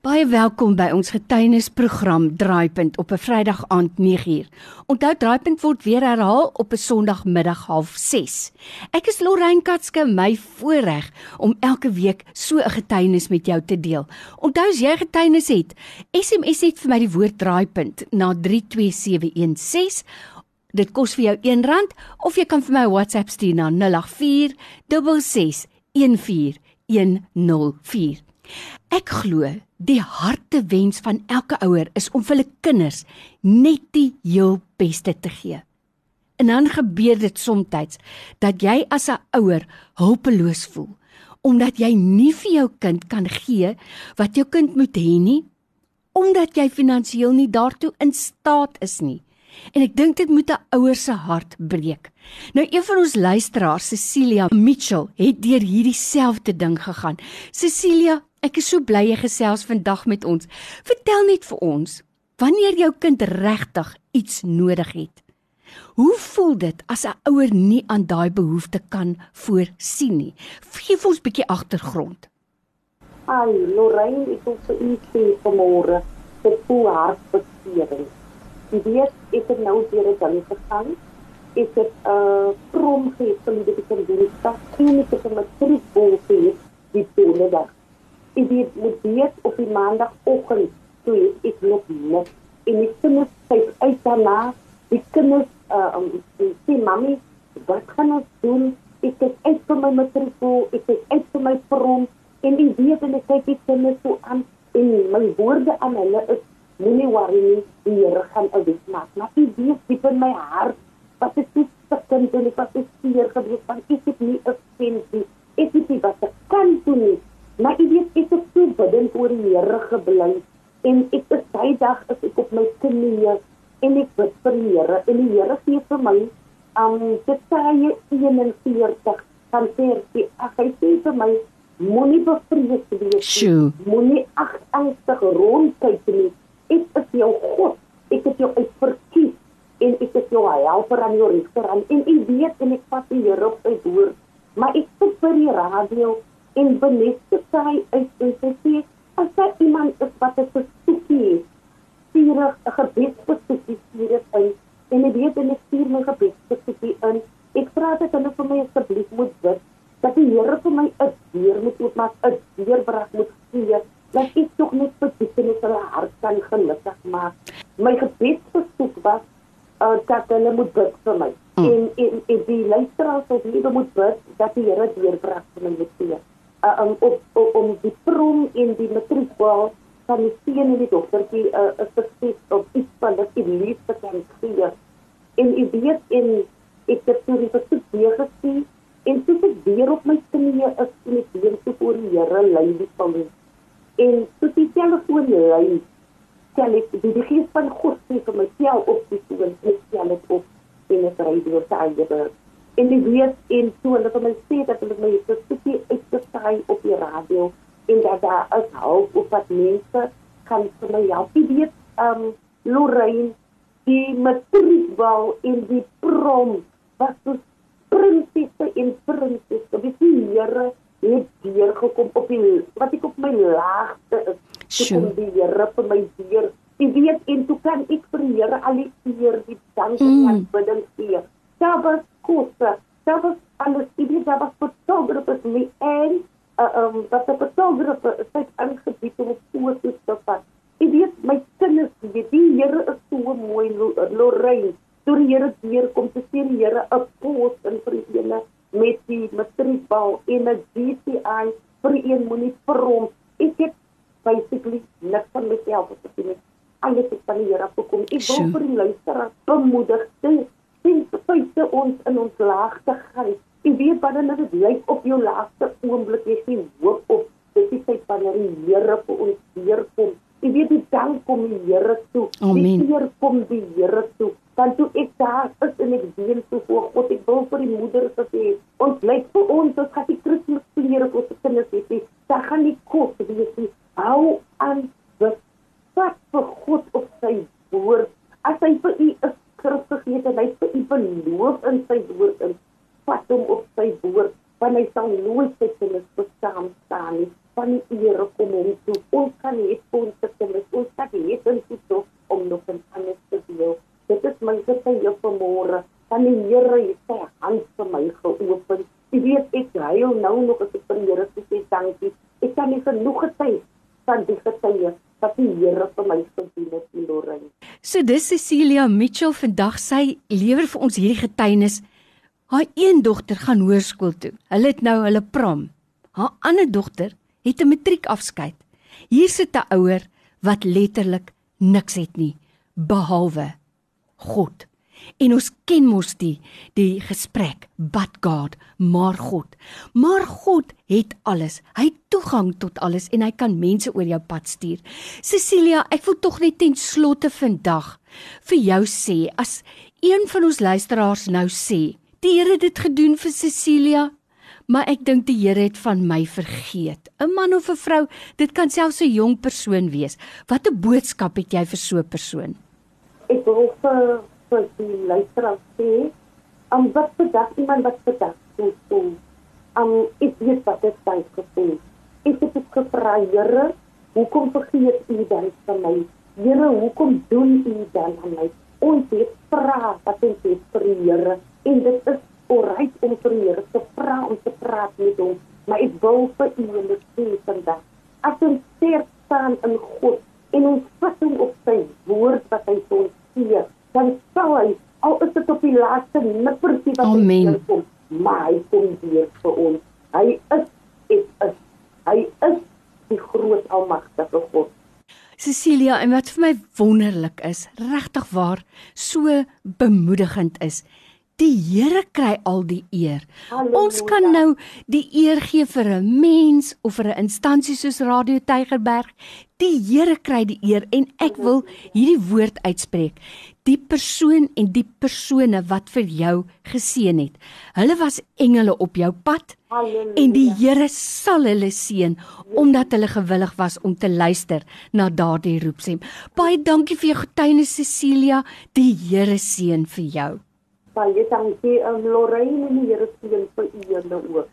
Baie welkom by ons getuienisprogram Draaipunt op 'n Vrydag aand 9uur. Onthou Draaipunt word weer herhaal op 'n Sondagmiddag 06:30. Ek is Lorraine Katske, my voorreg om elke week so 'n getuienis met jou te deel. Onthou as jy getuienis het, SMS net vir my die woord Draaipunt na 32716. Dit kos vir jou R1 of jy kan vir my WhatsApp stuur na 084 66 14104. Ek glo die hartewens van elke ouer is om vir hulle kinders net die heel beste te gee. En dan gebeur dit soms dat jy as 'n ouer hulpeloos voel omdat jy nie vir jou kind kan gee wat jou kind moet hê nie omdat jy finansiëel nie daartoe in staat is nie. En ek dink dit moet 'n ouer se hart breek. Nou een van ons luisteraars, Cecilia Mitchell, het deur hierdie selfde ding gegaan. Cecilia, Ek is so bly jy gesels vandag met ons. Vertel net vir ons, wanneer jou kind regtig iets nodig het. Hoe voel dit as 'n ouer nie aan daai behoefte kan voorsien nie? Geef ons 'n bietjie agtergrond. Ai, Lorraine, ek wil vir u sê vanmôre, dit voel hartbeserend. Die weet ek het nou weer dit aan gegaan. Ek het 'n uh, prom gehad vir die kindertjies. Ek het 'n matriek gehad die tweede ek weet moet die maandagooggend toe ek loop net en die kinders kyk uit daarna. Die kinders uh um, sê mami wat gaan ons doen? Ek het uit vir my matriek ek het uit vir my prom en ek weet en ek kyk die kinders so aan en my woorde aan hulle is moenie worry nie die Here gaan dit maak. Maar ek weet diep in my hart wat ek so stikkend en ek was seer gewees van ek het nie 'n sensie ek weet nie wat ek kan doen nie Maar ek weet ek het so bidend oor die Here gebly en ek is daai dag as ek op my knieë en ek bid vir die Here en die Here gee vir my um Jesaja 41 van vers ag hy sê vir my moenie bevrees wees moenie angstig rondkyk nie. Ek is jou God. Ek het jou uitverkies en ek is jou helper aan jou regterhand en ek weet en ek vat die Here op sy woord maar ek sit vir die radio en beneste sy uit en sy sê as daar iemand is wat 'n spesifieke stuur 'n gebed spesifiek in. En ek weet hulle stuur my gebed spesifiek in. Ek vra dat hulle vir my asseblief moet bid dat die Here vir my 'n deur moet oopmaak 'n deurbraak moet gee dat ek tog net spesifiek hulle hart kan gelukkig maak. My gebed spesifiek was uh, dat hulle moet bid vir my. Mm. en, en en die luisteraars sou liewe moet bid dat die Here deurbraak vir my moet gee uh, um, op, op om die prom en die matriekbal van die seun en die dogtertjie 'n uh, sukses op iets van wat die liefde kan gee. En ek weet en ek het toe die versoek weer gesien en toe ek weer op my knieë is en ek weer so voor die Here lei die van my. En toe die telefoon lei, stel ek die, die gees van God sê vir my self op die toon, ek stel dit op en ek ry deur te Eiderberg en die weet en so hulle het my sê dat hulle my spesifiek uitgesaai op die radio en dat daar is hulp op wat mense kan vir my help. Die weet um Lorraine die matriekbal in die prom was so prinsesse en prinsesse die Here het hier gekom op die wat ek op my laagste is. Sjoe. Die Here vir my deur. Ek weet en toe kan ek vir die Here al die eer die dank en mm. aanbidding gee. Daar was alles, ik weet, daar was fotographers mee en uh, um, dat de fotografer zich aangebied om foto's te vat. Ik weet, mijn kinders, weet, die Heere is so mooi, Lorraine. Toe die Heere deurkom, te sê die Heere een post in vir die ene met die matriekbal en een GCI vir die een moenie vir hom. Ek het basically niks van myself op te sê. Alles is van die Heere gekom. Ek wil vir die luisteraar bemoedig, sien feite ons in ons laagste gaan. Jy weet dan dit lyk op jou laaste oomblik jy sien hoop op dit is tyd wanneer die Here vir ons weer kom. Jy weet die dank kom die Here toe. Amen. Die Here kom die Here toe. Dan toe ek daar is en ek dien toe voor God, ek wil vir die moeders sê, ons lyk vir ons as gaan die Kersfees klere vir ons kinders hê. Daar gaan die kos wees. Nie. Hou aan wat vir God op sy woord. As hy vir u is Christus het en hy u beloof in sy woord in vat hom op sy woord want hy sal nooit sy kinders bestaan staan nie van die Here kom hom toe ons kan het ons te kinders. Ons het net in toe om nog een anders te deel. Dit is my getuie vanmôre. Van die Here het sy hand vir my geopen. Jy weet ek huil nou nog as ek vir die Here sê dankie. Ek kan nie genoeg getuig van die getuie wat die Here vir my gedoen het in Lorraine. So dis Cecilia Mitchell vandag sy lewer vir ons hierdie getuienis. Haar een dogter gaan hoërskool toe. Hulle het nou hulle prom. Haar ander dogter het 'n matriekafskeid. Hier sit 'n ouer wat letterlik niks het nie behalwe God. En ons ken mos die die gesprek, but God, maar God. Maar God het alles. Hy het toegang tot alles en hy kan mense oor jou pad stuur. Cecilia, ek wil tog net ten slotte vandag vir jou sê as een van ons luisteraars nou sê, die Here het dit gedoen vir Cecilia, maar ek dink die Here het van my vergeet. 'n Man of 'n vrou, dit kan selfs 'n jong persoon wees. Watter boodskap het jy vir so 'n persoon? Ek wil vir vir die luisteraar sê, om wat vandag iemand wat vandag sê, om ek weet wat dit tyd gesê. Ek het gevra, Here, hoekom vergeet U dan van my? Here, hoekom doen U dan aan my? Ons het vra wat ons het vir die Here en dit is orait om vir die Here te vra om te praat met hom, maar ek wil vir U en dit sê vandag. As ons sterk staan in God en ons vas op sy woord wat hy ons gee, dan sal hy al is dit op die laaste nippertjie wat Amen. hy kom, maar hy kom weer vir ons. Hy is ek is hy is die groot almagtige God. Cecilia, en wat vir my wonderlik is, regtig waar, so bemoedigend is, die Here kry al die eer. Halleluja. Ons kan nou die eer gee vir 'n mens of vir 'n instansie soos Radio Tygerberg. Die Here kry die eer en ek wil hierdie woord uitspreek. Die persoon en die persone wat vir jou geseën het. Hulle was engele op jou pad Halleluja. en die Here sal hulle seën omdat hulle gewillig was om te luister na daardie roepstem. Baie dankie vir jou getuienis Cecilia. Die Here seën vir jou. Baie dankie aan Lorraine en die Here seën vir u julle ook.